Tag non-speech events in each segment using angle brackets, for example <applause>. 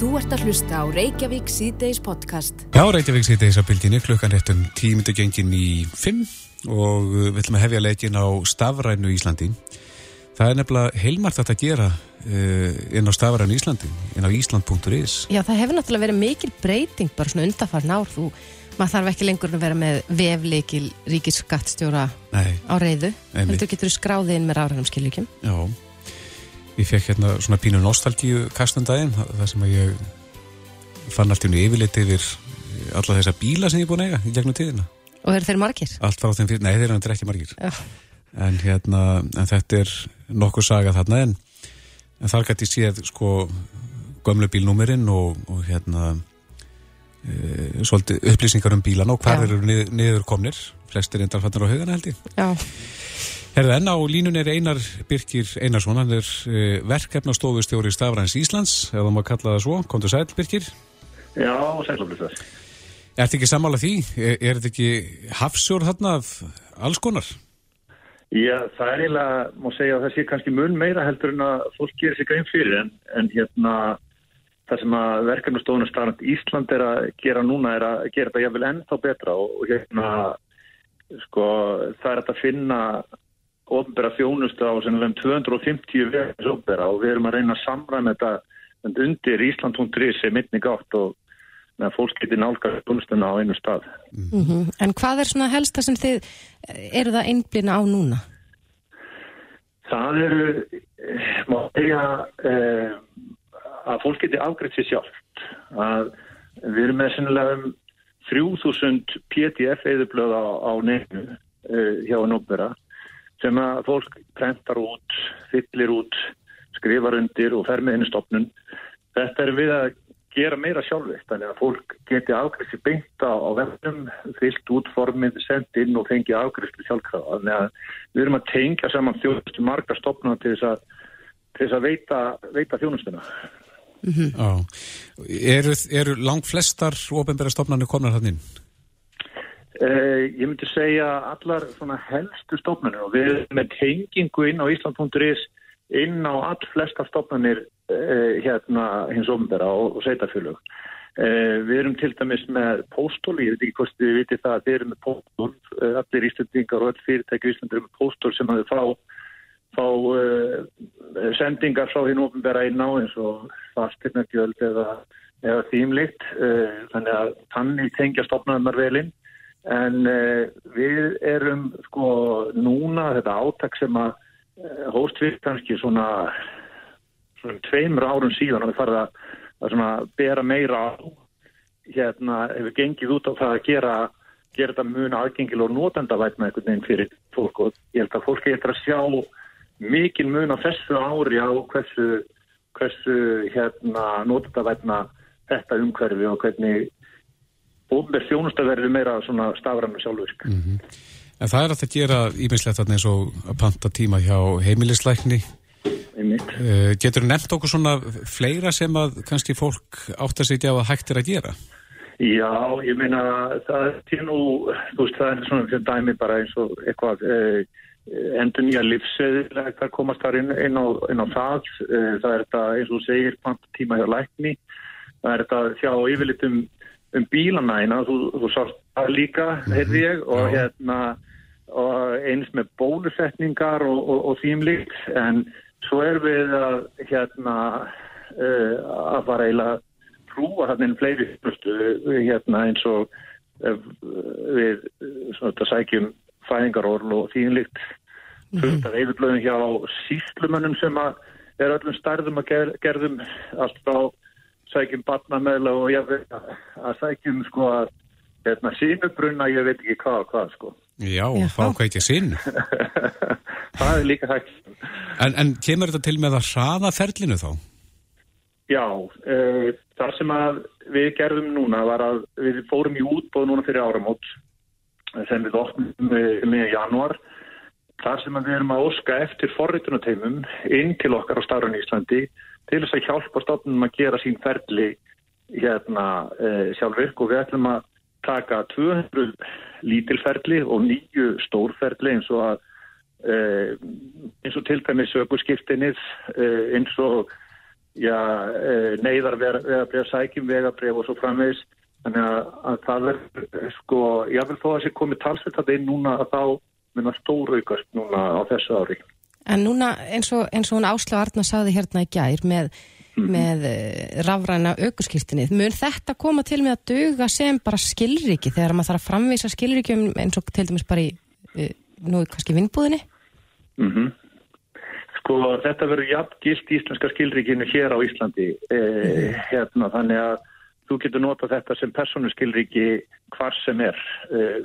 Þú ert að hlusta á Reykjavík síðdeis podcast. Já, Reykjavík síðdeis á bylginni, klukkan réttum tímyndu gengin í 5 og við ætlum að hefja leikin á Stafrænu Íslandi. Það er nefnilega heilmart að gera uh, inn á Stafrænu Íslandi, inn á Ísland.is. Já, það hefur náttúrulega verið mikil breyting bara svona undarfarn ár. Þú, maður þarf ekki lengur að vera með vefleikil ríkisskattstjóra á reyðu. Þú getur skráðið inn með ráðanum skiljum. Já. Ég fekk hérna svona pínu nostalgíu kastundaginn, það sem að ég fann allt í unni yfirleiti yfir alla þessa bíla sem ég er búin að eiga í gegnum tíðina. Og eru þeir margir? Allt frá þeim fyrir, nei þeir eru ekki margir. Já. En hérna, en þetta er nokkuð saga þarna en, en þar gæti séð sko gömlu bílnúmerinn og, og hérna e, svolítið upplýsingar um bílan og hvað eru niður komnir. Flestir endar fannir á hugana held ég. Já. Herðu enn á línun er Einar Birkir Einarsson, hann er uh, verkefnastofustjóri Stafræns Íslands, eða maður kalla það svo. Kondur sæl, Birkir? Já, sælumlistar. Er þetta ekki sammála því? Er, er þetta ekki hafsjór þarna af alls konar? Já, það er eiginlega, má segja að það sé kannski mun meira heldur en að fólk gerir sig grein fyrir en, en hérna það sem að verkefnastofuna Stafræns Ísland er að gera núna er að gera þetta jáfnvel ennþá betra og, og hérna sko það er að finna ofnbæra þjónustu á sem um 250 veðis ofnbæra og við erum að reyna að samræna þetta undir Ísland.ri sem minni gátt og meðan fólk getur nálgast þjónustuna á einu stað. Mm -hmm. En hvað er svona helsta sem þið eru það einblina á núna? Það eru, eh, að fólk getur afgriðt sér sjálft. Að við erum með sennilega um 3000 PDF eðublöð á, á nefnu eh, hjá ofnbæra sem að fólk prentar út, fyllir út, skrifar undir og fer með henni stopnun. Þetta er við að gera meira sjálfitt, þannig að fólk geti afgriðsli beinta á vefnum, fyllt út formið, sendt inn og fengi afgriðsli sjálfkrafa. Þannig að við erum að tengja saman þjónustu marga stopnuna til þess að, til þess að veita, veita þjónustuna. Mm -hmm. Eru, eru langt flestar ofenbæra stopnarnir komnar hann inn? Uh, ég myndi segja allar helstu stofnarnir og við erum með tengingu inn á Ísland.is inn á all flesta stofnarnir uh, hérna hins ofnbæra og, og seitarfjölug. Uh, við erum til dæmis með póstól, ég veit ekki hvort þið viti það að við erum með póstól, allir íslendingar og all fyrirtæki í Íslandi eru með póstól sem að þau fá, fá sendingar frá hinn ofnbæra inn á eins og fastirnagjöld eða, eða þýmlikt, þannig að þannig tengja stofnarnar velinn. En uh, við erum sko núna þetta átak sem að uh, hóst við kannski svona, svona tveimur árun síðan og við farið að, að svona bera meira á hérna hefur gengið út á það að gera, gera þetta mun aðgengil og notendavætna einhvern veginn fyrir fólk og ég held að fólki eitthvað að sjá mikil mun á þessu ári á hversu, hversu hérna notendavætna þetta umhverfi og hvernig ofnverð þjónusta verður meira svona stafrannu sjálfurk. Mm -hmm. En það er að gera íminnslegt eins og að panta tíma hjá heimilisleikni. Uh, getur þú nefnt okkur svona fleira sem að kannski fólk átt að sitja á að hægt er að gera? Já, ég meina það er nú, þú veist, það er svona fyrir dæmi bara eins og eitthvað eh, endur nýja livseðilega þar komast þar inn, inn, á, inn á það. Eh, það er þetta eins og segir tíma hjá lækni. Það er þetta hjá yfirlitum um bílanæna, þú, þú sást það líka, heyrði ég, og, hérna, og eins með bólusetningar og, og, og þýmlíkt, en svo er við að, hérna, uh, að fara eiginlega trúa hann inn fleiri fyrstu, hérna, eins og við svona, sækjum fæðingarorl og þýmlíkt, fullt af eifurblöðum hjá síslumönnum sem að er öllum stærðum að ger, gerðum allt frá sækjum barnameðla og ég veit að sækjum sko að hérna sínubrunna ég veit ekki hvað og hvað sko. Já, þá hvað ekki sín. <laughs> það er líka hægt. En, en kemur þetta til með að hraða ferlinu þá? Já, e, það sem að við gerðum núna var að við fórum í útbóð núna fyrir áramót sem við opnum með januar þar sem við erum að óska eftir forritunateimum inn til okkar á starfun í Íslandi til þess að hjálpa stofnum að gera sín ferli hérna e, sjálfur og við ætlum að taka 200 lítilferli og nýju stórferli eins og að e, eins og til dæmis sökurskiptinnið e, eins og eh, neyðar vegabref, sækjum vegabref og svo framvegs þannig að, að það er sko, ég vil þó að sé komið talsvitað inn núna að þá minna stóraukast núna á þessu ári. En núna eins og, eins og hún Ásla Arna saði hérna í gær með, mm með uh, rafræna aukurskýrtinni mun þetta koma til með að döga sem bara skilriki þegar maður þarf að framvísa skilrikium eins og til dæmis bara í uh, nú kannski vinnbúðinni mm -hmm. Sko þetta verður jafn gilt íslenska skilrikinu hér á Íslandi eh, hérna þannig að þú getur nota þetta sem persónuskilriki hvar sem er eh,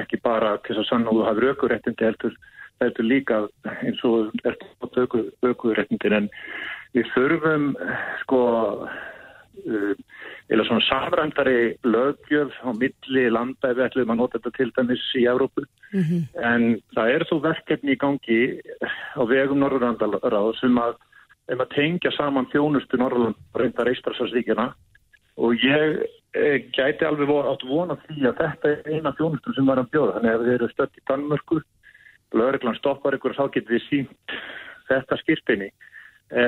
ekki bara til þess að sann og þú hafur aukuréttindi heldur, heldur líka eins og ertu aukuréttindin en við þurfum sko uh, eða svona samrændari lögjöf á milli landa ef við ætlum að nota þetta til dæmis í Európu mm -hmm. en það er svo verkefni í gangi á vegum Norrlandaráð sem að, um að tengja saman þjónustu Norrland reyndar Ístrasarsvíkjana og ég e, gæti alveg átt vona því að þetta er eina þjónustum sem var að bjóða þannig að ef þið eru stött í Danmörku lögreglan stoppar ykkur og þá getur við sínt þetta skýrtinni e,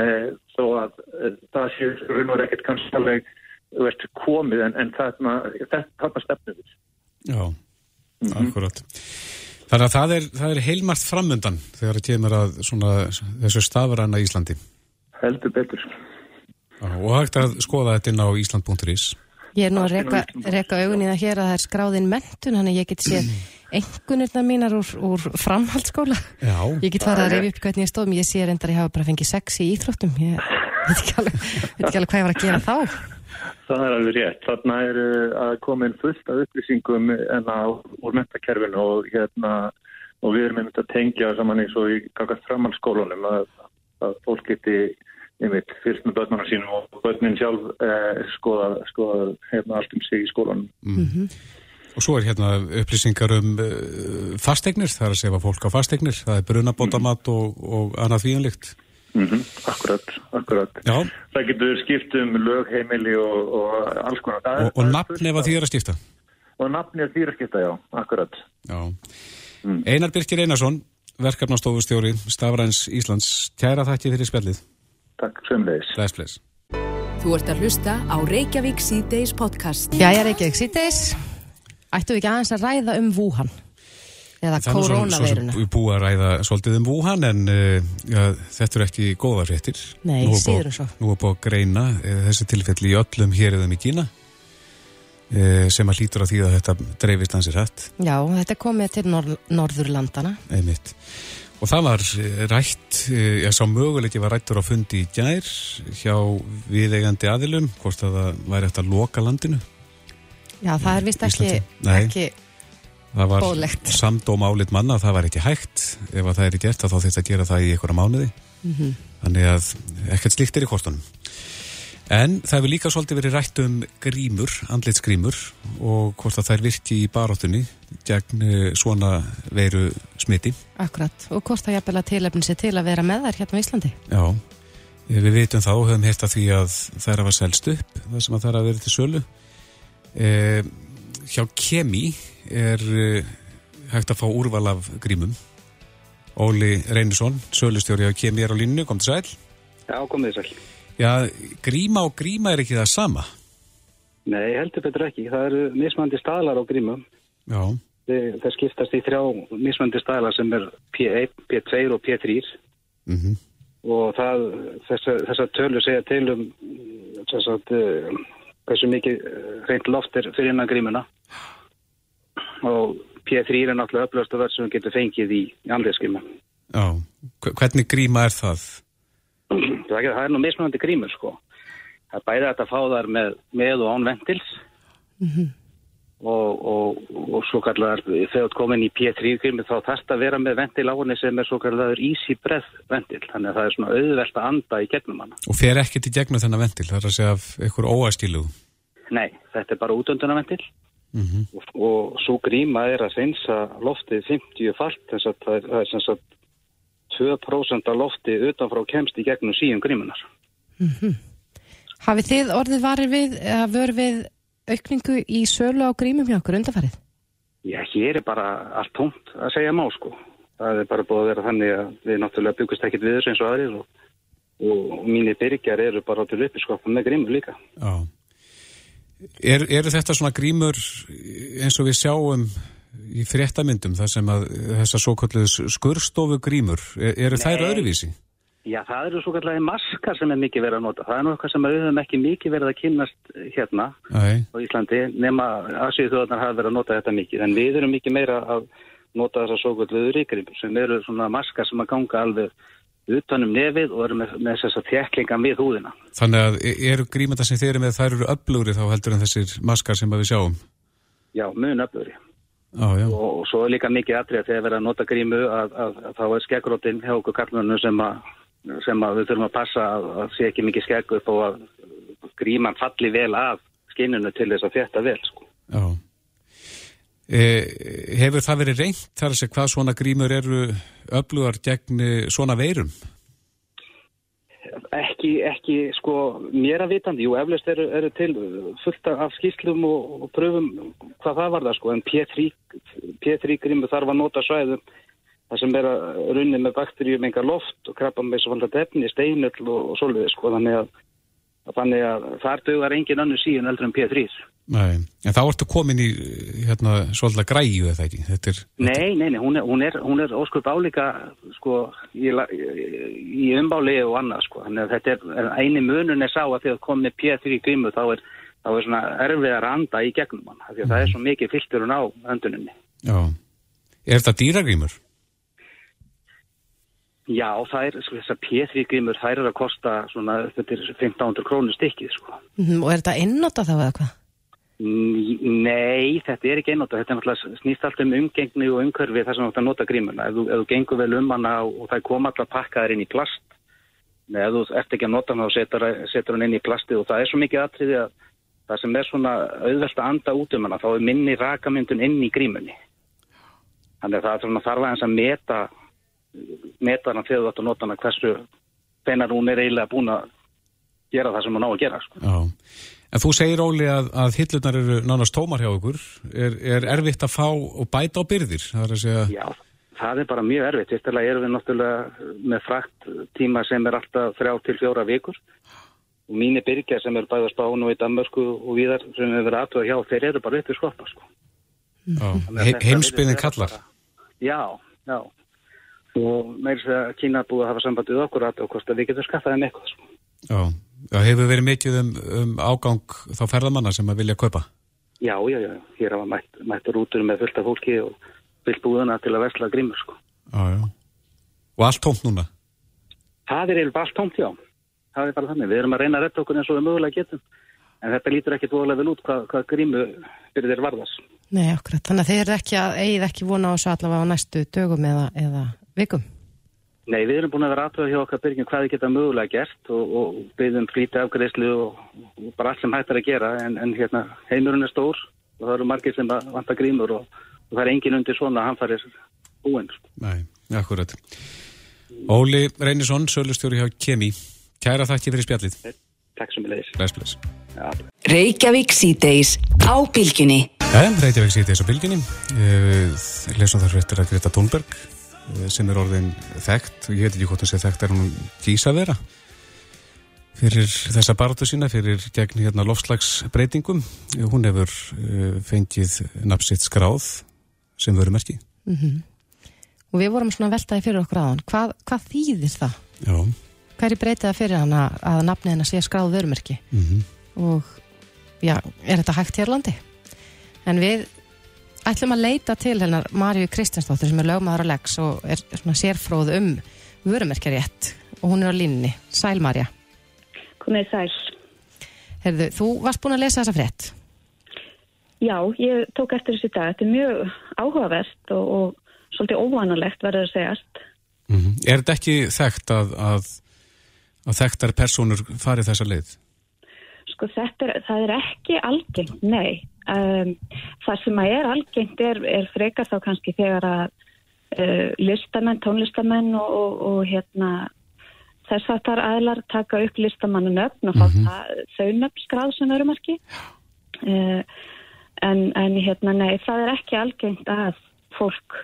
þó að e, það sé raun og ekkert kannski alveg veist, komið en, en þarna, þarna stefnum við. Já, mm -hmm. akkurat. Þannig að það er, það er heilmart framöndan þegar það kemur að svona, þessu stafaræna Íslandi. Heldur betur. Og hægt að skoða þetta inn á Ísland.is. Ég er nú að reyka, reyka augun í það hér að það er skráðinn mentun, þannig ég get séð engunirna mínar úr, úr framhaldsskóla. Já. Ég get farað að reyfi upp hvernig ég stóðum, ég sé reyndar að ég hafa bara fengið sex í íþróttum. Ég veit ekki alveg, veit ekki alveg hvað ég var að gera þá. Það er alveg rétt. Þarna er að koma inn fullt af upplýsingum enna úr mentakerfinu og, hérna, og við erum einmitt að tengja saman eins og í kakast framhaldsskólunum að, að fólk geti einmitt fyrst með börnarna sínum og börnin sjálf eh, skoða, skoða hérna, allt um sig í skólunum. Mm -hmm. Og svo er hérna upplýsingar um uh, fastegnir, það er að sefa fólk á fastegnir, það er brunabótamat og, og annað fíanlikt. Mm -hmm. Akkurat, akkurat. Já. Það getur skipt um lögheimili og, og alls konar. Og, og nafn ef að því er að skipta? Og nafn ef því er að skipta, já, akkurat. Já. Mm. Einar Birkir Einarsson, verkefnastofustjóri, Stafræns Íslands, kæra þakki fyrir spjallið. Takk sömleis. Læsfleis. Þú ert að hlusta á Reykjavík C-Days podcast. Já, ég er Reykjavík C-Days. Ættu við ekki aðeins að ræða um Wuhan? eða koronaveiruna. Við búum að ræða svolítið um Wuhan en uh, ja, þetta eru ekki góða fréttir. Nei, síður og svo. Nú er búin að greina uh, þessi tilfelli í öllum hér eða í Kína uh, sem að lítur á því að þetta dreifist hansir hætt. Já, þetta komið til nor Norðurlandana. Einmitt. Og það var rætt, ég sá möguleiki var rættur á fundi í gær hjá viðeigandi aðilum, hvort að það væri eftir að loka landinu. Já, það er vist ekki, ekki það var Bólegt. <laughs> samdóm álit manna það var ekki hægt, ef það er gert þá þetta að gera það í einhverja mánuði mm -hmm. þannig að ekkert slikt er í kortunum en það hefur líka svolítið verið rætt um grímur, andlitsgrímur og hvort að þær virki í baróttunni gegn eh, svona veru smiti. Akkurat, og hvort það jafnvel að tilefni sér til að vera með þær hérna á Íslandi? Já, við veitum þá, höfum hérta því að þær hafa selst upp, það sem að þær hafa verið til sölu eh, hjá Kemi er hægt að fá úrval af grímum. Óli Reynisson, sölustjóri á Kemi er á línu, kom til sæl. Já, komið sæl. Já, gríma og gríma er ekki það sama? Nei, heldur betur ekki. Það eru mismandi staðlar á grímum. Já. Það, það skiptast í þrjá mismandi staðlar sem er P1, P2 og P3. Mm -hmm. Og það, þess að tölu segja til um þess að hversu mikið reynd loft er fyrir innan grímuna og P3 er náttúrulega upplöðast að verð sem getur fengið í andleskima. Já, hvernig gríma er það? Það er, það er nú mismunandi grímur sko. Það er bæðið að fá þar með, með og án ventils mm -hmm. og, og, og svo kallar þegar komin í P3 grími þá þarf það að vera með ventil á henni sem er svo kallar easy breath ventil. Þannig að það er svona auðvelt að anda í gegnum hana. Og fer ekkert í gegnum þennan ventil? Það er að segja af einhver óæskiluð? Nei, þetta er bara útönduna ventil. Mm -hmm. og, og svo gríma er að reynsa loftið 50 falt þess að það er, það er sem sagt 2% af loftið utanfrá kemst í gegnum síum grímunar mm -hmm. Hafið þið orðið varir við að vör við aukningu í sölu á grímum hjá okkur undarfarið? Já, hér er bara allt tómt að segja má sko það er bara búið að vera þannig að við náttúrulega byggust ekkit við þessu eins og aðrið og og mínir byrjar eru bara til uppiskoppa með grímur líka. Já. Er, eru þetta svona grímur eins og við sjáum í fréttamyndum þar sem að þessar svo kalluðu skurstofu grímur, er, eru þær öðruvísi? Já, það eru svo kalluði maskar sem er mikið verið að nota. Það er eitthvað sem við höfum ekki mikið verið að kynast hérna Æ. á Íslandi nema aðsýðu þjóðarnar hafa verið að nota þetta mikið. En við erum mikið meira að nota þessar svo kalluðu ríkgrímur sem eru svona maskar sem að ganga alveg utanum nefið og eru með, með þess að þjeklinga við húðina. Þannig að e, eru grímenda sem þeir eru með, þær eru öflúri þá heldur en þessir maskar sem við sjáum? Já, mun öflúri. Og, og svo er líka mikið aðrið að þegar verða að nota grímu að, að, að, að þá er skeggrótin hjá okkur kallmönu sem, sem að við þurfum að passa að sé ekki mikið skegg upp og að gríman falli vel af skinnunu til þess að þetta vel. Sko. Já. Eh, hefur það verið reynd þar að segja hvað svona grímur eru öflugar gegn eh, svona veirum? Ekki, ekki, sko, mér að vitandi, jú, eflust eru, eru til fullt af skýrslum og, og pröfum hvað það var það, sko, en P3 grímu þarf að nota svæðum það sem er að runni með bakteríum enga loft og krabba með svo faldað efni, steinull og, og svolítið, sko, þannig að, þannig að þar dögar engin annu síðan eldur en P3. Nei, en þá ertu komin í hérna svolítið græju eða ekki? Er, nei, nei, nei, hún er, hún er, hún er óskup álíka sko í, í umbáli og annað sko, þannig að þetta er eini munun er sá að þegar komið P3 í grímu þá er, þá er svona erfið að randa í gegnum hann, því að mm. það er mhm. svo mikið fyllturinn á önduninni. Já, er þetta dýragrímur? Já, það er, sko, þessar P3 grímur, það er að kosta svona, þetta er 1500 krónur stikkið sko. Mm, og er þetta einnota þá eða hvað? Nei, þetta er ekki einnóta. Þetta er náttúrulega snýst allt um umgengni og umkörfi þar sem að nota grímuna. Ef þú, ef þú gengur vel um hana og það kom alltaf pakkaðir inn í plast, Nei, ef þú ert ekki að nota hana og setur, setur hann inn í plasti og það er svo mikið aðtriði að það sem er svona auðvelt að anda út um hana, þá er minni rakamyndun inn í grímunni. Þannig að það er svona þarf aðeins að meta, meta hana þegar þú ætti að nota hana hversu feinar hún er eiginlega búin að gera það sem hún á að gera. Sko. Já. En þú segir Óli að, að hillunar eru nánast tómar hjá okkur. Er, er erfitt að fá og bæta á byrðir? Það segja... Já, það er bara mjög erfitt. Fyrstulega erum við náttúrulega með frakt tíma sem er alltaf þrjá til fjóra vikur. Og mínir byrkja sem er bæða spánu í Danmörsku og viðar sem við verðum aðtöða hjá, þeir eru bara upp í skoppa. Sko. He heimspinnin kallar? Já, já. Og þess að Kína búið að hafa sambandið okkur að við getum skattaði með eitthvað. Sko. Já. Já, hefur verið mikið um, um ágang þá ferðamanna sem að vilja kaupa? Já, já, já. Hér hafa mætt, mætt rútur með fullta fólki og fyllt búðuna til að versla grímur, sko. Já, já. Og allt tómt núna? Það er allt tómt, já. Það er bara þannig. Við erum að reyna að retta okkur eins og við mögulega getum. En þetta lítur ekki dvoðlega vel út hvað, hvað grímu fyrir þeir varðas. Nei, okkur. Þannig að þeir eru ekki að eigið ekki vona á þessu allavega á næstu dögum eða, eða vikum. Nei, við erum búin að vera aðtöða hjá okkar byrjum hvað við geta mögulega gert og, og byrjum flítið afgreðslu og, og bara allt sem hættar að gera en, en hérna, heimurinn er stór og það eru margir sem vantar grímur og, og það er engin undir svona að hann farir búinn. Sko. Nei, akkurat. Óli Reynisson, sölustjóri hjá Kemi. Kæra þakki fyrir spjallið. Takk sem við leiðis. Bless, bless. Ja. Reykjavík síðdeis á bylginni. Ja, Reykjavík síðdeis á bylginni. Lesum þar fyrir að Greta Thunberg Eh, sem er orðin þekkt ég veit ekki hvort hún sé þekkt er hún kýsa vera fyrir þessa baratu sína fyrir gegn hérna lofslagsbreytingum hún hefur uh, fengið napsitt skráð sem veru merki mm -hmm. og við vorum svona veltaði fyrir okkur aðan hvað, hvað þýðir það? Já Hvað er breytið fyrir hana að nafni hennar sé skráð verumerki mm -hmm. og já, er þetta hægt hér landi? En við ætlum að leita til hennar Marju Kristjánsdóttir sem er lögmaður á Lex og er svona sérfróð um vörumerkjarétt og hún er á línni. Sæl Marja. Komið sæl. Herðu, þú varst búin að lesa þessa frétt? Já, ég tók eftir þessi dag. Þetta er mjög áhugavert og, og svolítið óvanalegt verður að segjast. Mm -hmm. Er þetta ekki þekkt að, að, að þekktar personur farið þessa leið? Sko þetta er, það er ekki algengt, nei. Um, það sem að er algengt er, er frekar þá kannski þegar að uh, listamenn, tónlistamenn og, og, og hérna þess að þar aðlar taka upp listamannu nöfn og fá mm -hmm. þau nöfn skráð sem örumarki uh, en, en hérna nei, það er ekki algengt að fólk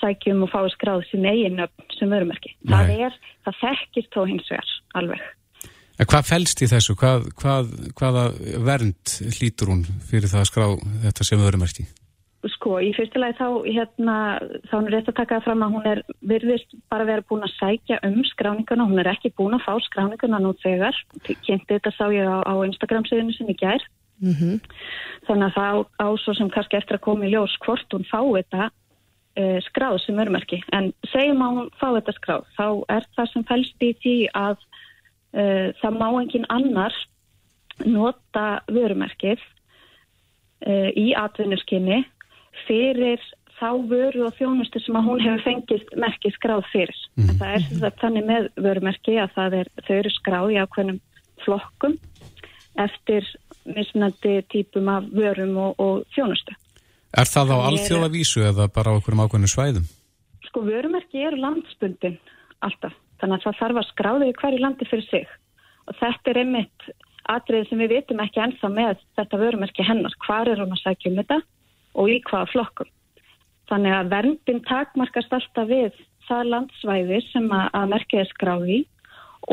sækjum og fái skráð sín eigin nöfn sem vörumerki. Það er, það þekkist þó hins vegar alveg. En hvað fælst í þessu? Hvað, hvað, hvaða vernd hlýtur hún fyrir það að skrá þetta sem vörumerki? Sko, í fyrstulegi þá, hérna, þá er rétt að taka fram að hún er virðist bara verið búin að sækja um skráninguna, hún er ekki búin að fá skráninguna nú þegar, kynnti þetta sá ég á, á Instagram-síðinu sem ég gær, mm -hmm. þannig að það á svo sem kannski eftir að koma í ljós hvort hún fá þetta uh, skráð sem örmerki, en segjum að hún fá þetta skráð, þá er það sem fælst í því að það má engin annar nota vörumerkið uh, í atvinnuskinni fyrir þá vöru og þjónustu sem að hún hefur fengist merkið skráð fyrir. Mm. Það er þess að þannig með vörumerki að er, þau eru skráð í ákveðnum flokkum eftir mismunandi típum af vörum og, og þjónustu. Er það á alþjóðavísu eða bara á okkurum ákveðnum svæðum? Sko vörumerki eru landsbundin alltaf. Þannig að það þarf að skráða í hverju landi fyrir sig. Og þetta er einmitt atrið sem við vitum ekki ennþá með þetta vörumerki hennar. Hvar er hún að sækja um þetta? og í hvaða flokkum. Þannig að verndin takmarkast alltaf við það landsvæði sem að, að merkja er skráð í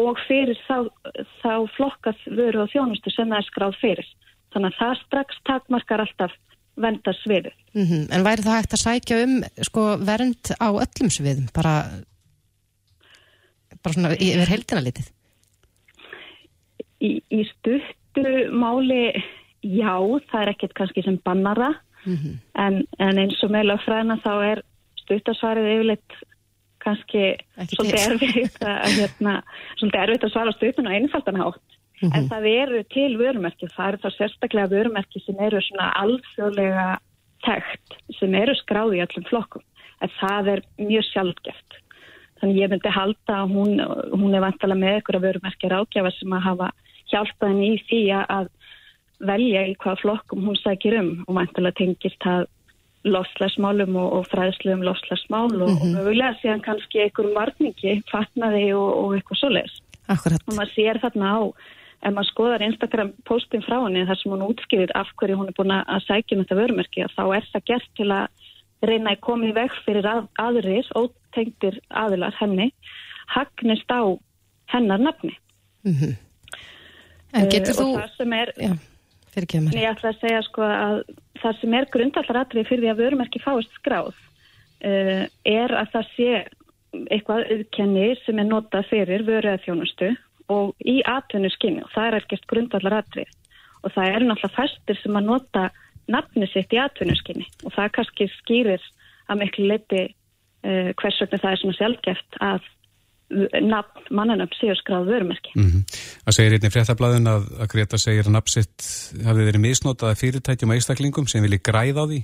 og fyrir þá, þá flokkað vöru og þjónustu sem það er skráð fyrir. Þannig að það strax takmarkar alltaf vendar sviðið. Mm -hmm. En væri það hægt að sækja um sko, vernd á öllum sviðum, bara, bara svona yfir heldina litið? Í, í stuttu máli, já, það er ekkert kannski sem bannara mm -hmm. en, en eins og með lögfræðina þá er stuttasvarið yfirleitt kannski svolítið erfitt að, hérna, svolítið erfitt að svara stutun og einfaldanhátt mm -hmm. en það eru til vörumerki það eru þá sérstaklega vörumerki sem eru svona alþjóðlega tekt sem eru skráði í öllum flokkum en það er mjög sjálfgeft þannig ég myndi halda að hún, hún er vantala með ykkur að vörumerki rákjafa sem að hafa hjálpað henni í því að velja í hvað flokkum hún sækir um og mæntilega tengist það loslasmálum og, og fræðslu um loslasmál og, mm -hmm. og mögulega síðan kannski einhverjum varningi fatnaði og, og eitthvað svoleiðis. Akkurat. Og maður sér þarna á, ef maður skoðar Instagram postin frá henni þar sem hún útskýrir af hverju hún er búin að sækja um þetta vörumerki og þá er það gert til að reyna að koma í veg fyrir að, aðrir, ótengtir aðilar henni, hagnist á hennar nafni. Mm -hmm. En getur uh, þú... Og það sem er... Já fyrir kemur. Ég ætla að segja sko að það sem er grundallaratrið fyrir því að vörumerki fáist skráð uh, er að það sé eitthvað auðkenni sem er notað fyrir vöru eða þjónustu og í atvinnu skinni og það er ekkert grundallaratrið og það er náttúrulega fæstir sem að nota nafni sitt í atvinnu skinni og það kannski skýrir að miklu leiti uh, hvers vegna það er svona sjálfgeft að nafn mannanöfn séu skráð vörumerki. Mm -hmm. Það segir einnig fréttablaðin að, að Greta segir að nafnsitt hafi verið misnotað fyrirtækjum og eistaklingum sem vilji græða á því.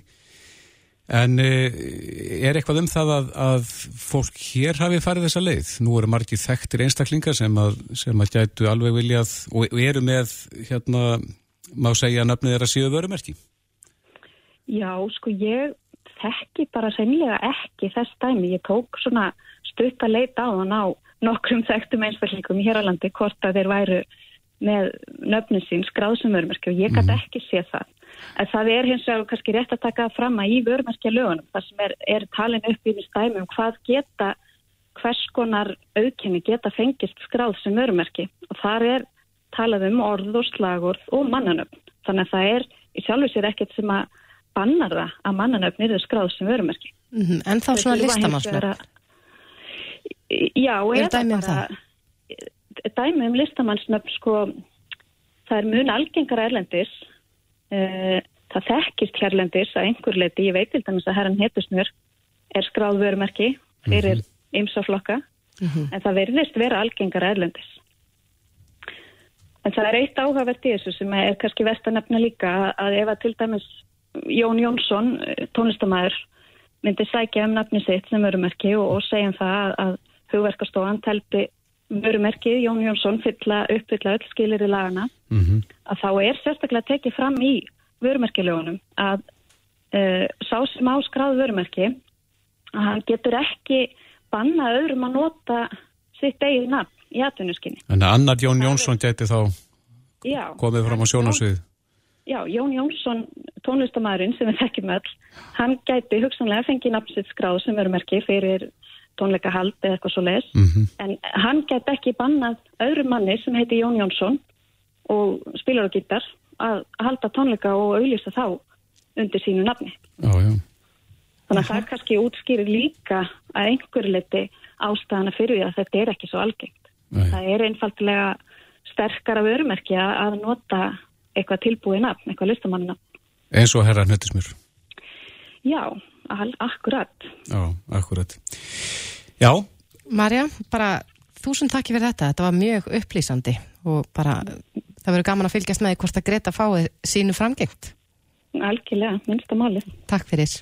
En uh, er eitthvað um það að, að fólk hér hafi farið þessa leið? Nú eru margir þekktir einstaklingar sem að, sem að gætu alveg viljað og, og eru með, hérna, má segja að nafnið er að séu vörumerki? Já, sko ég þekki bara sennilega ekki þess dæmi. Ég tók svona stutt að leita á hann á nokkrum þekktum einstakleikum í hér á landi hvort að þeir væru með nöfnum sín skráðsum vörumerki og ég gæti mm. ekki sé það. En það er hins vegar kannski rétt að taka fram að í vörumerkja lögunum þar sem er, er talin upp í stæmi um hvað geta, hvers konar auðkenni geta fengist skráð sem vörumerki og þar er talað um orð og slagord og mannanöfn. Þannig að það er í sjálfu sér ekkert sem að bannar það að mannanöfn eru skráð sem vörumerki. Mm -hmm. En þá svona listamannsnöfn? Já, eða dæmi um bara dæmi um listamannsnöfn sko, það er mun algengar erlendis uh, það þekkist hérlendis að einhver leiti, ég veit til dæmis að herran Hetusnur er skráðvörumerki fyrir ymsaflokka mhm. mm -hmm. en það verðist vera algengar erlendis en það er eitt áhugavert í þessu sem er kannski vestanefna líka að ef að til dæmis Jón Jónsson tónlistamæður myndi sækja um nafni sitt sem vörumerki og, og segja um það að, hugverkastofan telpi vörumerkið Jón Jónsson fylla uppfylla öll skilir í lagana mm -hmm. að þá er sérstaklega tekið fram í vörumerkilögunum að uh, sá sem á skráð vörumerki að hann getur ekki banna öðrum að nota sitt eigið nafn í atvinnuskinni. Þannig að annar Jón Jónsson geti þá já, komið fram á sjónasvið? Já, Jón Jónsson, tónlistamæðurinn sem við þekkjum öll, hann gæti hugsanlega fengið nafnsitt skráð sem veru merki fyrir tónleikahald eða eitthvað svo les. Mm -hmm. En hann gæti ekki bannað öðru manni sem heiti Jón Jónsson og spilar og gítar að halda tónleika og auðvisa þá undir sínu nafni. Já, já. Þannig að það kannski útskýrir líka að einhverju liti ástæðana fyrir því að þetta er ekki svo algengt. Nei. Það er einfallega sterkara vörumerki að nota eitthvað tilbúið nafn, eitthvað listamannina. Eins og herra hnettismjör. Já, al, akkurat. Já, akkurat. Já, Marja, bara þúsund takki fyrir þetta, þetta var mjög upplýsandi og bara það verður gaman að fylgjast með því hvort að Greta fáið sínu framgengt. Algjörlega, minnsta máli. Takk fyrir.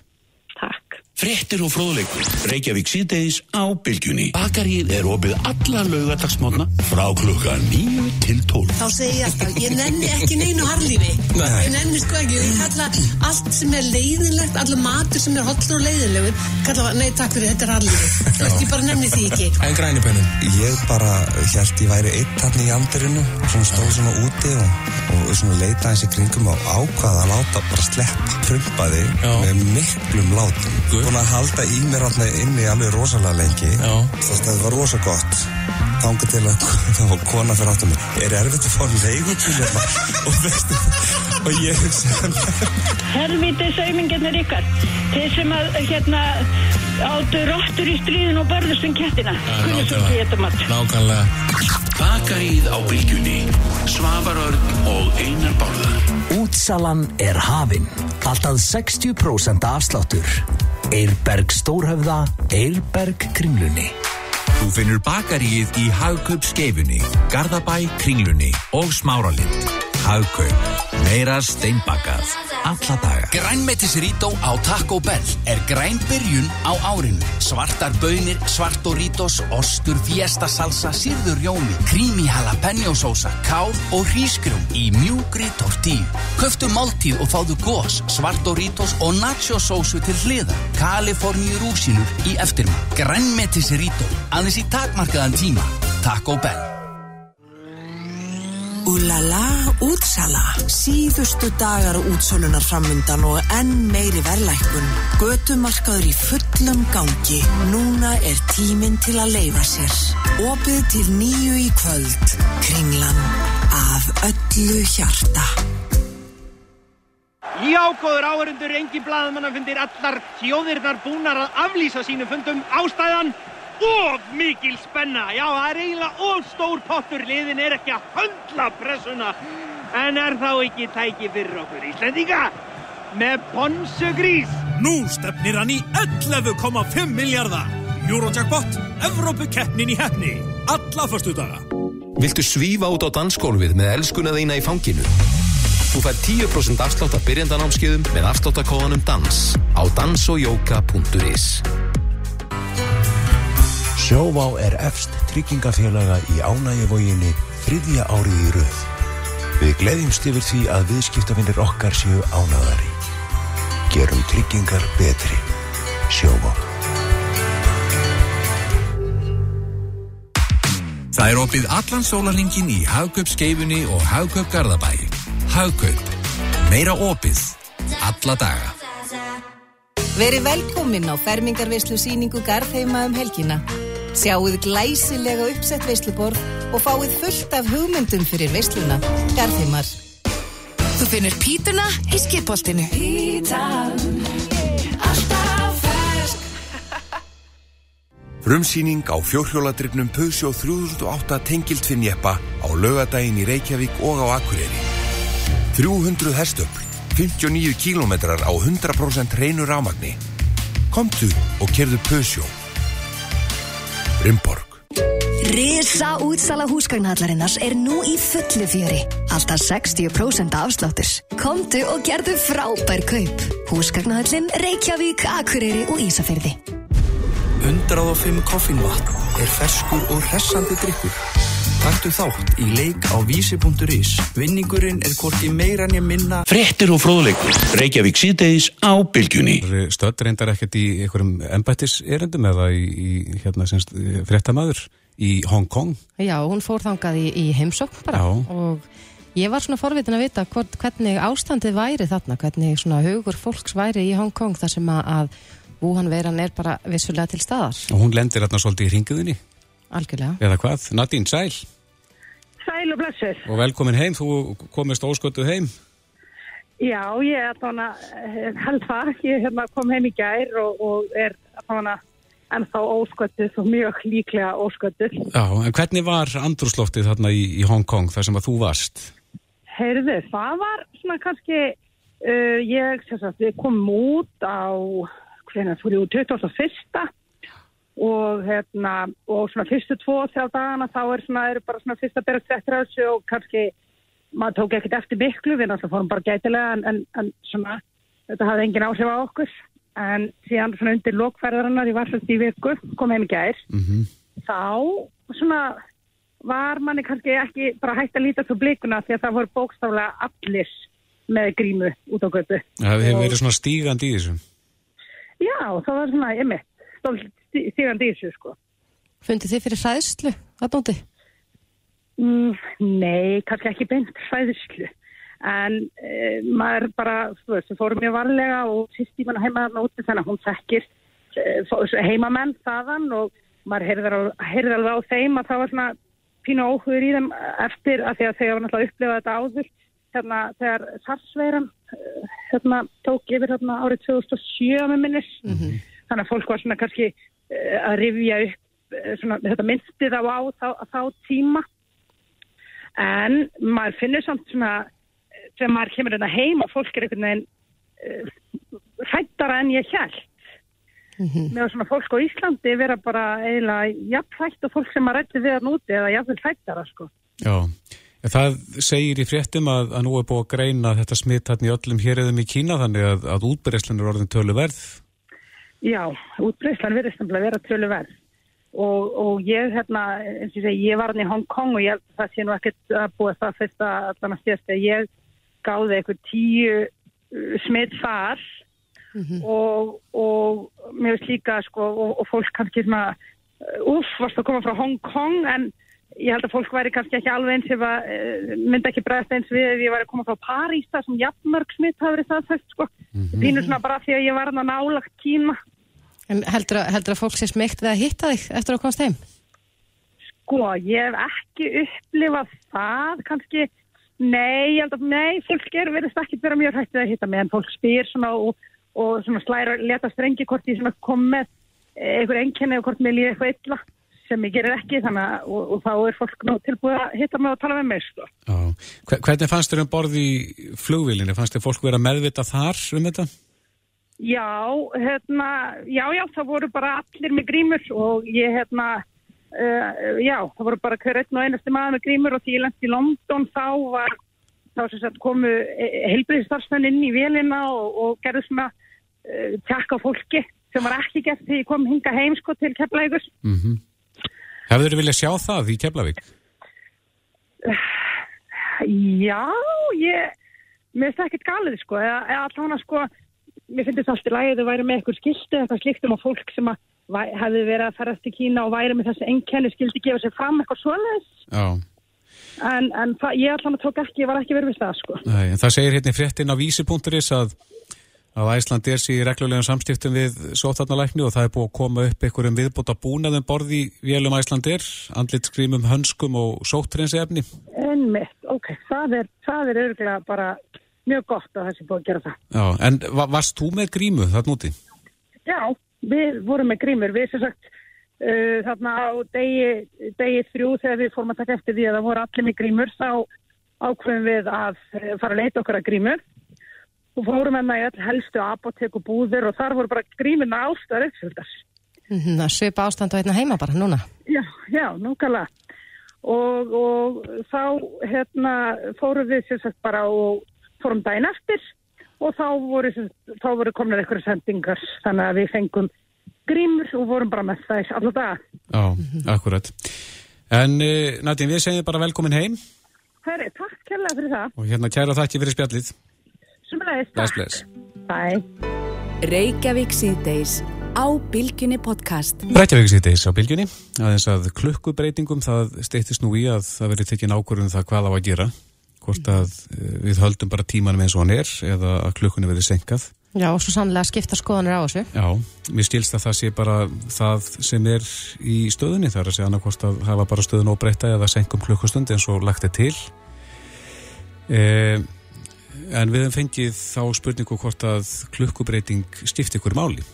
Takk. Frettir og fróðleikur. Reykjavík síðdeis á bylgjunni. Bakarið er opið alla laugadagsmótna frá klukka 9 til 12. Þá segi ég alltaf, ég nenni ekki neinu harlífi. Ég nenni sko ekki, ég kalla allt sem er leiðinlegt, allir matur sem er hollur og leiðinlegur, kalla, nei takk fyrir, þetta er harlífi. Þú veist, ég bara nenni því ekki. En grænipennin? Ég bara held ég væri eitt hann í andirinu og svona stóð svona úti og, og svona leita þessi kringum og ákvaða að láta bara sleppa prumpaði með miklum látum. Búin að halda í mér alltaf inni alveg rosalega lengi. Þess að það var rosa gott. Þángu til að <laughs> það var kona fyrir áttum. Er erfitt að fá leigubíl hérna? og veistu og ég hugsa Helviti saumingarnir ykkar Þeir sem að hérna áttu rottur í stríðin og börðust um kettina Hvernig svo því þetta mat Nákvæmlega. Bakarið á bylgjunni. Svavar Örn og Einar Bárðar. Útsalan er hafin. Alltaf 60% afsláttur. Eirberg Stórhöfða, Eirberg Kringlunni. Þú finnur bakaríið í Hagkaup skeifunni, Garðabæ, Kringlunni og Smáralind. Hagkaup. Meira steinbakað. Alla daga. Grænmetisrító á Taco Bell er græn byrjun á árinu. Svartar bönir, svartoritos, ostur, fiesta salsa, sírður rjómi, creamy jalapeno sósa, kál og hrísgrjón í mjúgri tortíu. Köftu máltíð og fáðu gós, svartoritos og nacho sósu til hliða. Kaliforníu rúsinur í eftirmann. Grænmetisrító, aðeins í takmarkaðan tíma. Taco Bell. Úlala útsala. Síðustu dagar útsölunar framundan og enn meiri verðlækkun. Götumarkaður í fullum gangi. Núna er tíminn til að leifa sér. Opið til nýju í kvöld. Kringlan af öllu hjarta. Já, góður áhörundur, engin blaðmann fundir allar þjóðirnar búnar að aflýsa sínum fundum ástæðan og mikil spenna. Já, það er eiginlega of stór pottur, liðin er ekki að höndla pressuna. En er þá ekki tæki fyrir okkur Íslandíka með Ponsu Grís? Nú stefnir hann í 11,5 miljardar. Eurojackpot, Evrópukeppnin í hefni. Alla förstu daga. Viltu svífa út á dansgólfið með elskuna þína í fanginu? Þú fær 10% afslátt af byrjandanámskeiðum með afsláttakóðanum DANS á dansoyoga.is Sjóvá er efst tryggingafélaga í ánægivóginni þriðja árið í rauð. Við gleðjumst yfir því að viðskiptafinnir okkar séu ánægari. Gerum tryggingar betri. Sjóvá. Það er opið allan sólarlingin í Hagkaup skeifunni og Hagkaup Garðabæ. Hagkaup. Meira opið. Alla daga. Veri velkomin á fermingarveislu síningu Garðheima um helgina. Sjáuð glæsilega uppsett veisluborð og fáið fullt af hugmyndum fyrir veisluna. Garðheimar. Þú finnur pítuna í skipoltinu. Pítan, alltaf fersk. Frumsýning á fjórhjóladrygnum Peugeot 3008 tengilt fyrir njeppa á laugadaginn í Reykjavík og á Akureyri. 300 hestöfl, 59 kílómetrar á 100% hreinu rámagni. Komtu og kerðu Peugeot. Rimborg. Risa útsala húsgagnahallarinnars er nú í fullu fjöri. Alltaf 60% afsláttur. Komdu og gerðu frábær kaup. Húsgagnahallin, Reykjavík, Akureyri og Ísafyrði. 105 koffínvatn er ferskur og hressandi drikkur. Taktu þátt í leik á vísi.is. Vinningurinn er hvorki meira en ég minna. Frettir og fróðleikur. Reykjavík síðdeis á bylgjunni. Stödd reyndar ekkert í einhverjum embættis erendum eða í, í hérna semst frettamæður í Hong Kong. Já, hún fór þangað í, í heimsókn bara Já. og Ég var svona forvitin að vita hvort, hvernig ástandið væri þarna, hvernig svona hugur fólks væri í Hong Kong þar sem að, að Wuhan veiran er bara vissulega til staðar. Og hún lendir hérna svolítið í ringuðinni, Algjörlega. eða hvað? Nadín, sæl Sæl og blessuð. og velkomin heim, þú komist ósköttuð heim. Já, ég er þannig held það. Ég hérna, kom heim í gær og, og er þannig ennþá ósköttuð og mjög líklega ósköttuð. Já, en hvernig var andrúsloftið þarna í, í Hong Kong þar sem að þú varst? Heyrðu, það var svona kannski, uh, ég sagt, við komum út á, hvernig út, 21. Og hérna, og svona fyrstu tvo, þrjá dagana þá er svona, eru bara svona fyrsta byrjast eftir á þessu og kannski, maður tók ekkert eftir miklu, við náttúrulega fórum bara gætilega en, en, en svona, þetta hafði engin áhrif á okkur. En síðan svona undir lokferðarinnar, ég var svolítið í viku, kom heim í gær, þá svona var manni kannski ekki bara hægt að líta svo blikuna því að það voru bókstaflega allir með grímu út á götu. Það hefur verið svona stígandi í þessu. Já, það var svona, ég mitt, stóð stígandi í þessu, sko. Fundið þið fyrir hræðslu að nóti? Mm, nei, kannski ekki beint hræðislu. En e, maður bara, þú veist, fórum mjög varlega og sýst í manna heima þarna úti þannig að hún þekkir e, heimamenn þaðan og maður heyrði al- heyrði alveg á þeim að það var svona pínu óhugur í þeim eftir að því að þeir var náttúrulega upplifað þetta áður hérna þegar sarsveiran hérna tók yfir hérna árið 2007 með minnis þannig að fólk var svona kannski að rifja upp eh, svona, þetta myndið á á þá, þá tíma en maður finnur samt svona eh, þegar maður kemur hérna heim og fólk er einhvern veginn uh, hrættara en ég held með svona fólk á Íslandi vera bara eiginlega jafnfætt og fólk sem að rætti við að núti eða jafnvel fættara sko. Já, það segir í fréttum að, að nú er búið að greina þetta smitt hérna í öllum hér í Kína þannig að, að útbreyslan er orðin töluverð. Já, útbreyslan verðist nefnilega vera töluverð. Og, og ég hérna, eins og ég segi, ég var hann í Hong Kong og ég, það sé nú ekkert að búið það fyrsta allan að stjast að ég gáði eitthvað tíu uh, smitt þar. Og, og mér veist líka sko og, og fólk kannski svona uff, varst að koma frá Hong Kong en ég held að fólk væri kannski ekki alveg eins ef að uh, myndi ekki bregðast eins við ef ég væri að koma frá París það sem jafnmörg smitt hafi verið staðfest sko. Pínu svona bara því að ég var að nálagt Kína. En heldur að, heldur að fólk sé smegt við að hitta þig eftir að komast heim? Sko, ég hef ekki upplifað það, kannski, nei, ég held að, nei, fólk er verið ekki vera mjög hættið að hitta mig, en fólk spyr svona og, og svona slæra, leta strengi hvort ég svona kom með eh, einhver enkenni og hvort mér líði eitthvað illa sem ég gerir ekki, þannig og, og þá er fólk nú tilbúið að hitta mig og tala með mig, sko. Hvernig fannst þér um borð í flugvílinni? Fannst þér fólk vera meðvita þar um þetta? Já, hérna, já, já, það voru bara allir með grímur og ég, hérna, uh, já, það voru bara hver einn og einasti maður með grímur og því ég lendi í London þá var, þá sem sagt komu heilbriðstarfsmenn inn í vélina og, og gerðu svona uh, tjekka á fólki sem var ekki gert þegar ég kom hinga heim sko til Keflavíkus. Mm -hmm. Hefur þér viljað sjá það í Keflavík? Já, ég, mér finnst það ekkert galið sko, eða, eða allavega sko, mér finnst þetta allt í lagi að væri með eitthvað skilti eitthvað slikt um að fólk sem að hefði verið að ferast til Kína og væri með þessi einkenni skildi gefa sér fram eitthvað svoleiðis Já. en, en það, ég allavega tók ekki, ég var ekki verið við það sko. Nei, en það segir hérna í fréttin á vísi.is að, að Æsland er sér í reglulegum samstiftum við sótarnalækni og það er búið að koma upp einhverjum viðbóta búnaðum borði vélum Æslandir, andlitskrímum, hönskum og sóttrensi efni. Einmitt, ok, það er, það er örgulega bara mjög gott að þessi búið að gera það. Já, en va varst þú með grímu þarna úti? Já, við vorum með grímur, við sem sagt uh, þarna á degi, degi þrjú þegar við fórum að taka eftir því að það voru allir með grímur þá ákveðum við að eh, fara að leita okkar að grímur og fórum enna í öll helstu apotek og búðir og þar voru bara grímurna ástæður uppfjöldar. Mhm, Það svipa ástand á einna heima bara núna. Já, já, núkala. Og, og þá hérna, fórum við sem sagt bara og fórum daginn eftir og þá voru, þá voru komnar eitthvað sendingar þannig að við fengum grímur og vorum bara með það alltaf daga. Já, akkurat. En uh, Nadine, við segjum bara velkomin heim Herri, takk kærlega fyrir það. og hérna kæra þakki fyrir spjallið. Sumulegist, Bless, bless. Bye. Reykjavík síðdeis á Bilginni podcast. Rækjavík sýttis á bylgjunni, aðeins að klukkubreitingum það steyttist nú í að það verið tekin ákvörðun um það hvað á að gera, hvort að eh, við höldum bara tímanum eins og hann er eða að klukkunni verði senkað. Já, og svo sannlega skipta skoðanir á þessu. Já, mér stilst að það sé bara það sem er í stöðunni þar að segja annað hvort að hafa bara stöðun óbreyta eða senkum klukkustund eins og lagt er til. Eh, en við hefum fengið þá spurningu hvort að klukkubreiting stifti ykkur máli.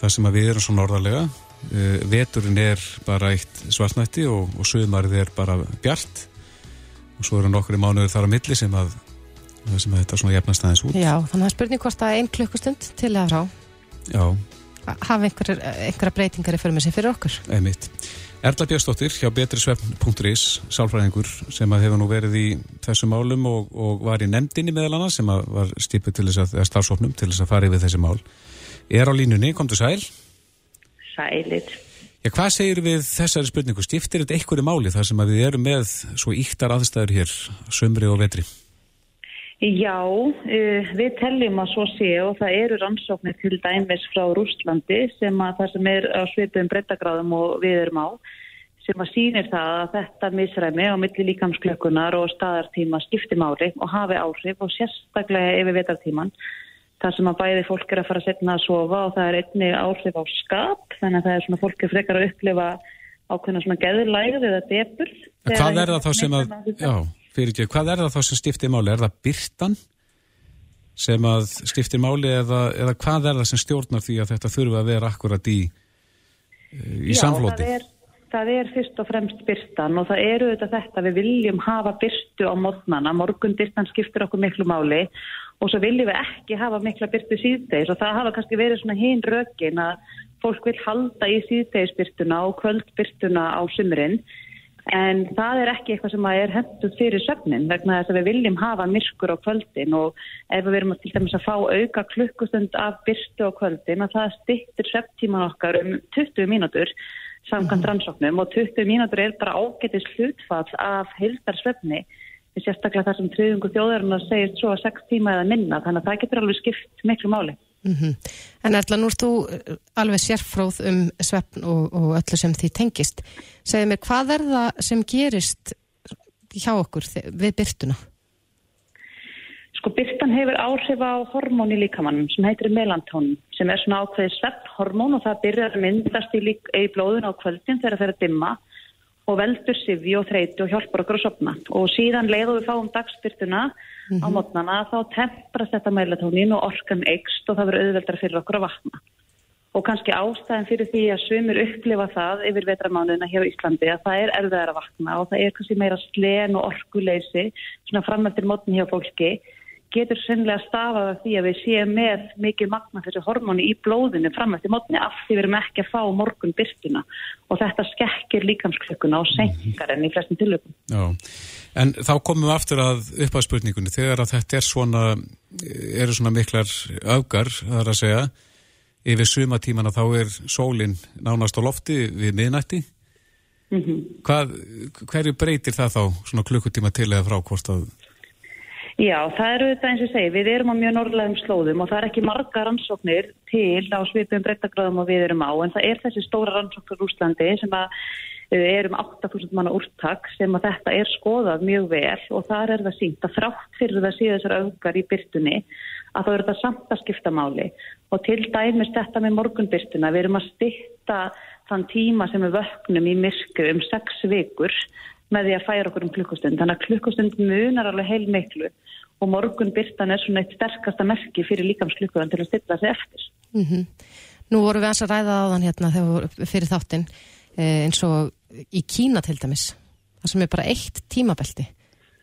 Það sem að við erum svo norðarlega, eh, veturinn er bara eitt svartnætti og, og sögmarið er bara bjart og svo eru nokkru mánuður þar á milli sem að, sem að þetta svona jefnast aðeins út. Já, þannig að spurning hvort að ein klukkustund til eða frá Já, hafa einhverja breytingar í með sig fyrir okkur. einmitt. Erla Björnsdóttir hjá betrisvefn.is, sálfræðingur sem að hefur nú verið í þessum málum og, og var í nefndinni meðal annars sem að var stipið til þess að, eða starfsóknum til þess að fara yfir þessi mál. Er á línunni, komdu sæl. Sælir. Já, hvað segir við þessari spurningu? Stiftir þetta einhverju máli þar sem að við erum með svo íktar aðstæður hér, sömri og vetri? Já, uh, við telljum að svo sé og það eru rannsóknir til dæmis frá Rústlandi sem að það sem er á svipum brettagráðum og við erum á sem að sýnir það að þetta misræmi á milli líkamsklökunar og staðartíma skipti máli og hafi áhrif og sérstaklega yfir vetartíman þar sem að bæði fólk er að fara að setna að sofa og það er einni áhrif á skap þannig að það er svona fólk er frekar að upplifa ákveðna svona geðurlægð eða depurð. En Hvað er það þá sem að, já, fyrir ekki, hvað er það þá sem stiftir máli? Er það byrtan sem að stiftir máli eða, eða hvað er það sem stjórnar því að þetta þurfa að vera akkurat í, í samflóti? Já, það er, það er fyrst og fremst byrtan og það eru þetta þetta, við viljum hafa byrtu á mótnana, morgun byrtan skiptir okkur miklu máli og svo viljum við ekki hafa mikla byrtu síðdeis og það hafa kannski verið svona hinn rökin að fólk vil halda í síðdeisbyrtuna og kvöldbyrtuna á sumrin en það er ekki eitthvað sem er hendur fyrir sögnin vegna þess að við viljum hafa myrkur á kvöldin og ef við erum til dæmis að fá auka klukkustund af byrtu á kvöldin að það stittir sögtíman okkar um 20 mínútur samkvæmt rannsóknum og 20 mínútur er bara ágetið slutfall af heildar við sérstaklega það sem triðungu þjóðarinn segja svo að 6 tíma eða minna þannig að það getur alveg skipt miklu máli. Mm En Erla, nú ert þú uh, alveg sérfróð um svefn og, og öllu sem því tengist. Segðu mér, hvað er það sem gerist hjá okkur við byrtuna? Sko byrtan hefur áhrif á hormón í líkamannum sem heitir melantónin sem er svona ákveðið svefnhormón og það byrjar að myndast í, lík, í blóðun á kvöldin þegar það fer að dimma og veldur sifji og þreyti og hjálpar okkur að sopna og síðan leiðu við fáum dagstyrtuna á mótnana þá temprast þetta melatonín og orkan eikst og það verður auðveldar fyrir okkur að vakna. Og kannski ástæðin fyrir því að sumir upplifa það yfir vetramánuðina hér á Íslandi að það er erfiðar að vakna og það er kannski meira slen og orkuleysi svona framöftir mótni hjá fólki getur sennilega stafað af því að við séum með mikið magna þessu hormóni í blóðinu fram eftir mótni af því við erum ekki að fá morgun byrtuna og þetta skekkir líkamsklukkuna og senkar enn í flestum tilökum. Já, en þá komum við aftur að upp að spurningunni, þegar að þetta er svona, eru svona miklar öfgar, það er að segja, yfir sumatímana þá er sólinn nánast á lofti við miðnætti. Mm Hvað, hverju breytir það þá svona klukkutíma til eða frá hvort að, Já, það eru þetta eins og segi, við erum á mjög norðlegum slóðum og það er ekki marga rannsóknir til á svipum breyttagráðum og við erum á en það er þessi stóra rannsóknir Úslandi sem að eh, er um 8.000 manna úrtak sem að þetta er skoðað mjög vel og þar er það sínt að þrátt fyrir það síða þessar auðgar í byrtunni að það eru þetta samt að skipta máli og til dæmis þetta með morgunbyrtuna, við erum að stytta þann tíma sem við vöknum í myrku um 6 vikur með því að færa okkur um klukkustund. Þannig að klukkustund munar alveg heil miklu og morgun byrtan er svona eitt sterkasta merki fyrir líkamsklukkuðan til að stilla sig eftir. Mm Nú vorum við aðeins að ræða á þann hérna fyrir þáttinn eh, eins og í Kína til dæmis. Það sem er bara eitt tímabelti.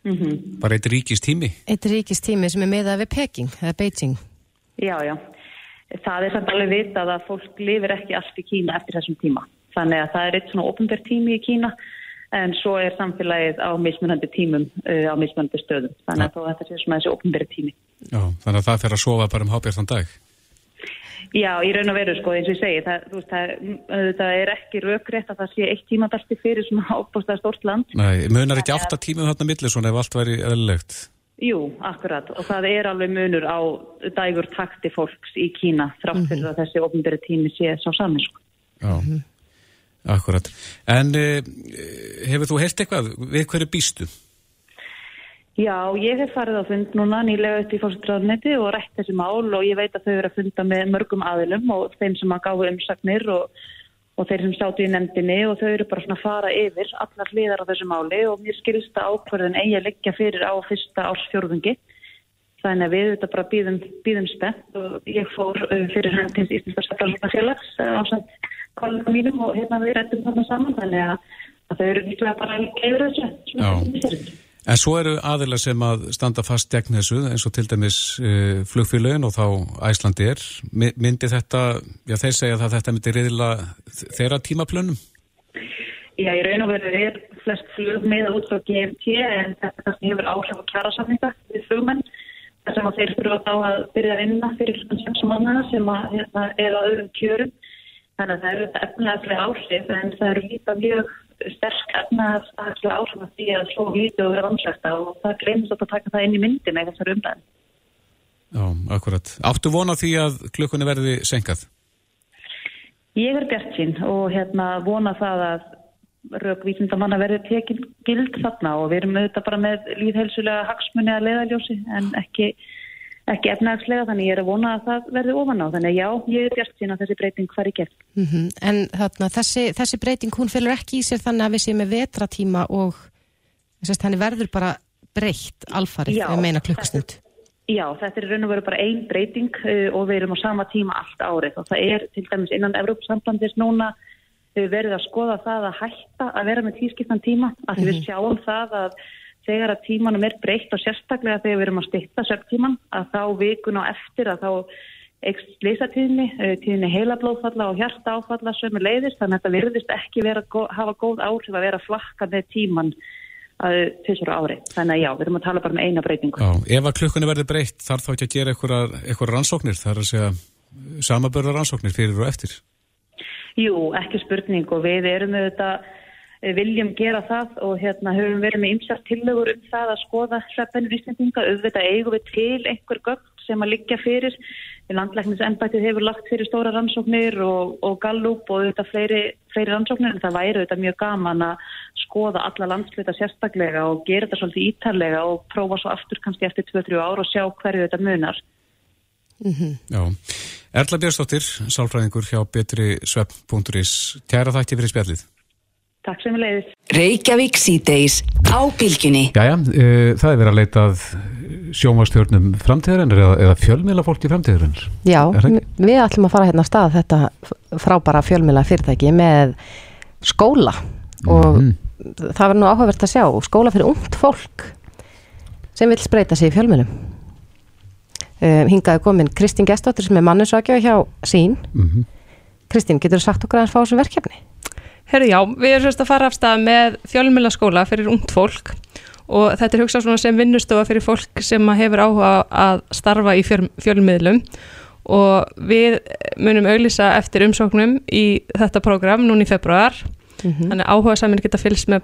Mm bara eitt ríkist tími? Eitt ríkist tími sem er meðað við Peking eða Beijing. Já, já. Það er samt alveg vitað að fólk lifir ekki allt í Kína eftir þessum tíma. Þannig að það er eitt svona ofinbært tími í Kína en svo er samfélagið á mismunandi tímum uh, á mismunandi stöðum. Þannig að ja. þetta sé svona þessi ofinbært tími. Já, þannig að það fer að sofa bara um hábjartan dag. Já, í raun og veru sko eins og ég segi, það, veist, það, það er ekki raukrétt að það sé eitt tímabelti fyrir svona ábústað stort land. Nei, munar ekki átta tímum þarna millir svona ef allt væri eðlilegt? Jú, akkurat og það er alveg munur á dægur takti fólks í Kína þrátt fyrir mm -hmm. að þessi ofnbæri tími sé sá saman sko. Já, mm -hmm. Akkurat. En uh, hefur þú heilt eitthvað við hverju býstu? Já, ég hef farið á fund núna nýlega upp í fórsetráðneti og rætt þessi mál og ég veit að þau eru að funda með mörgum aðilum og þeim sem að gáðu umsagnir og, og þeir sem sátu í nefndinni og þau eru bara svona að fara yfir allar hliðar á þessu máli og mér skilst að ákverðin eigi að liggja fyrir á fyrsta ársfjórðungi. Þannig að við þetta bara býðum, býðum spennt og ég fór uh, fyrir hendins Íslandska Sættarlunafélags á samt kollega mínum og hérna við rættum þarna saman þannig að, að þau eru líklega bara að yfir þessu. En svo eru aðila sem að standa fast gegn þessu eins og til dæmis uh, flugfélögin og þá Æslandi er. Myndi þetta, já þeir segja að þetta myndi reyðila þeirra tímaplönum? Já, í raun og veru er flest flug með út frá GMT en þetta hefur áhrif á kjærasamninga við flugmenn sem að þeir fyrir þá að byrja að vinna fyrir sex mánuða sem að hérna, er á öðrum kjörum. Þannig að það eru þetta efnaðslega áhrif en það eru líka mjög sterk efnaðslega áhrif af því að svo lítið og vera vanslegt og það gleymst að taka það inn í myndin eða þessar umræðin. Já, akkurat. Áttu vona því að klukkunni verði senkað? Ég er bjart sín og hérna vona það að raukvísindamanna verði tekin gild þarna og við erum auðvitað bara með líðhelsulega hagsmunni að leiðaljósi en ekki, ekki efnagslega þannig ég er að vona að það verði ofan á þannig já, ég er bjart sín að þessi breyting fari gegn. Mm -hmm. En þarna, þessi, þessi breyting, hún fylgur ekki í sér þannig að við séum með vetratíma og sérst, henni verður bara breytt alfarið, við meina klukkustund. Já, þetta er raun og veru bara einn breyting uh, og við erum á sama tíma allt árið og það er til dæmis innan Evrópsambandis núna við verðum að skoða það að hætta að vera með tískiptan tíma að mm -hmm. við sjáum það að þegar að tímanum er breytt og sérstaklega þegar við erum að styrta söptíman að þá vikun á eftir að þá ekst leysatíðni, tíðni heilablóðfalla og hjarta áfalla sömu leiðist þannig að þetta virðist ekki vera, hafa góð áhrif að vera flakka með tíman að þessari ári. Þannig að já, við erum að tala bara með eina breytingu. Já, ef að klukkunni verður breytt þarf þá ekki að gera eitthvað rannsóknir, þar að segja samabörða rannsóknir fyrir og eftir. Jú, ekki spurning og við erum auðvitað viljum gera það og hérna höfum verið með ymsart tillögur um það að skoða hreppennur íslendinga, auðvitað eigum við til einhver gögn sem að liggja fyrir landlæknisembætið hefur lagt fyrir stóra rannsóknir og, og gallup og auðvitað fleiri, fleiri rannsóknir en það væri auðvitað mjög gaman að skoða alla landsluta sérstaklega og gera þetta svolítið ítarlega og prófa svo aftur kannski eftir 2-3 ár og sjá hverju þetta munar Mm -hmm. Já, Erla Björnsdóttir, sálfræðingur hjá betrisvepp.is. Tjæra þætti fyrir spjallið. Takk sem við leiðis. Reykjavík síðdeis á bylginni. Jæja, uh, það er verið að leitað sjómastjórnum framtíðarinnar eða, eða fjölmjöla fólki framtíðarinnar. Já, við ætlum að fara hérna á stað þetta frábæra fjölmjöla fyrirtæki með skóla og mm það verður nú áhugavert að sjá skóla fyrir ungt fólk sem vil spreita sig í fjölmjölum. Um, hingaði komin Kristín Gestóttir sem er mannusakja hjá sín mm -hmm. Kristín, getur þú sagt okkur að það fá þessu verkefni? Herru já, við erum sérst að fara af stað með fjölmjölaskóla fyrir ungt fólk og þetta er hugsað sem vinnustofa fyrir fólk sem hefur áhuga að starfa í fjöl, fjölmiðlum og við munum auðlisa eftir umsóknum í þetta program núni í februar mm -hmm. þannig áhuga samin geta fylgst með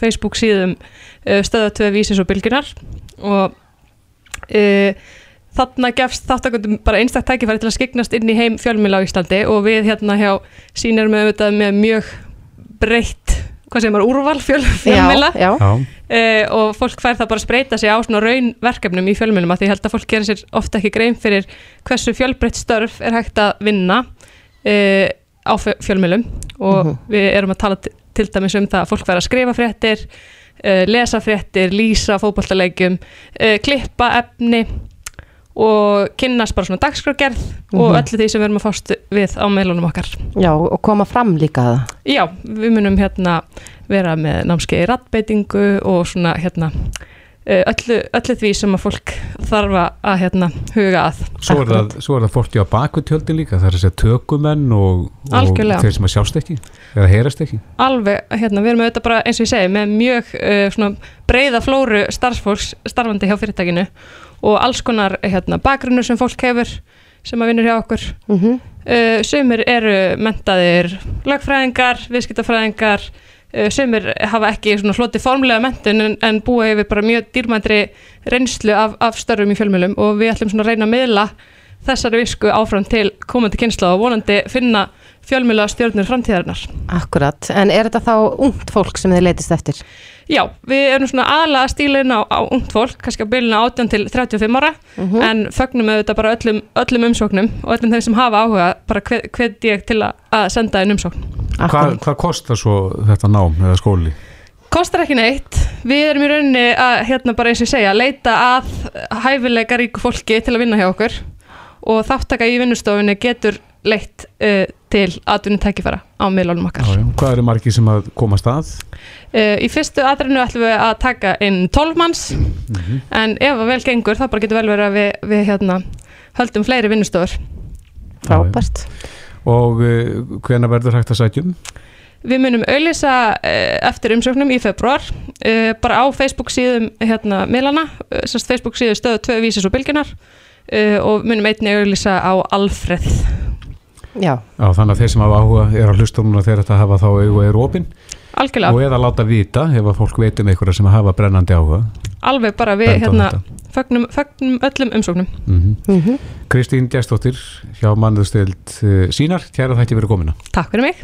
Facebook síðum stöðatöðu vísis og bylginar og uh, þarna gefst þáttakundum bara einstaktt tækifæri til að skiknast inn í heim fjölmjöla á Íslandi og við hérna hjá sínar með auðvitað með mjög breytt, hvað segir maður, úrval fjöl, fjölmjöla uh, og fólk fær það bara að spreita sig á svona raunverkefnum í fjölmjölum að því held að fólk gerir sér ofta ekki grein fyrir hversu fjölbreytt störf er hægt að vinna uh, á fjölmjölum og mm -hmm. við erum að tala til dæmis um það að fólk fær að skrifa fréttir, uh, lesa fréttir, lýsa fókbaltalegjum, klippa efni og kynnast bara svona dagskrágerð mm -hmm. og öllu því sem við erum að fást við á meilunum okkar. Já, og koma fram líka það? Já, við munum hérna vera með námskeiði rattbeitingu og svona hérna öllu, öllu því sem að fólk þarf að hérna huga að. Svo er það, svo er það fólki á bakutjöldin líka, það er að segja tökumenn og, og þeir sem að sjást ekki eða heyrast ekki. Alveg, hérna, við erum auðvitað bara eins og ég segi með mjög uh, svona breyða flóru starfsfólks starfandi hjá fyrirtækinu og alls konar hérna, bakgrunnu sem fólk hefur sem að vinnur hjá okkur mm -hmm. uh, sumir eru mentaðir lagfræðingar, viðskiptafræðingar uh, sumir hafa ekki hloti formlega mentun en, en búa yfir bara mjög dýrmæntri reynslu af, af störfum í fjölmjölum og við ætlum svona að reyna að miðla þessari visku áfram til komandi kynsla og vonandi finna fjölmjöla stjórnur framtíðarinnar. Akkurat, en er þetta þá ungt fólk sem þið leitist eftir? Já, við erum svona aðalega stílinn á, á ungt fólk, kannski á byluna 18 til 35 ára, Mhm. en fögnum auðvitað bara öllum, öllum umsóknum og öllum þeim sem hafa áhuga, bara hvet, hvet ég til að, að senda einn umsókn. Hvað, hvað kostar svo þetta nám eða skóli? Kostar ekki neitt, við erum í rauninni að, hérna bara eins og segja, leita að hæfileika ríku fólki til að vinna hjá okkur og þáttaka í vinnustofunni getur leitt uh, til atvinni tækifæra á miðlunum okkar. Já, já. Hvað eru margir sem að komast að? Uh, í fyrstu aðrinu ætlum við að taka inn 12 manns en ef að vel gengur þá bara getur vel verið að við, við hérna, höldum fleiri vinnustofur. Frábært. Og uh, hvena verður hægt að sætjum? Við munum auðlýsa uh, eftir umsóknum í februar bara á Facebook síðum hérna miðlana, sérst Facebook síðu stöðu 2 vísis og bylginar uh, og munum einnig auðlýsa á Alfreð. Já. Já, þannig að þeir sem hafa áhuga er að hlusta núna þegar þetta hafa þá og er opinn Algjörlega. og eða láta vita ef að fólk veit um einhverja sem hafa brennandi áhuga Alveg bara við hérna fögnum, fögnum öllum umsóknum. mm Kristín Gjestóttir hjá mannuðstild sínar, kæra þætti verið komina Takk fyrir mig.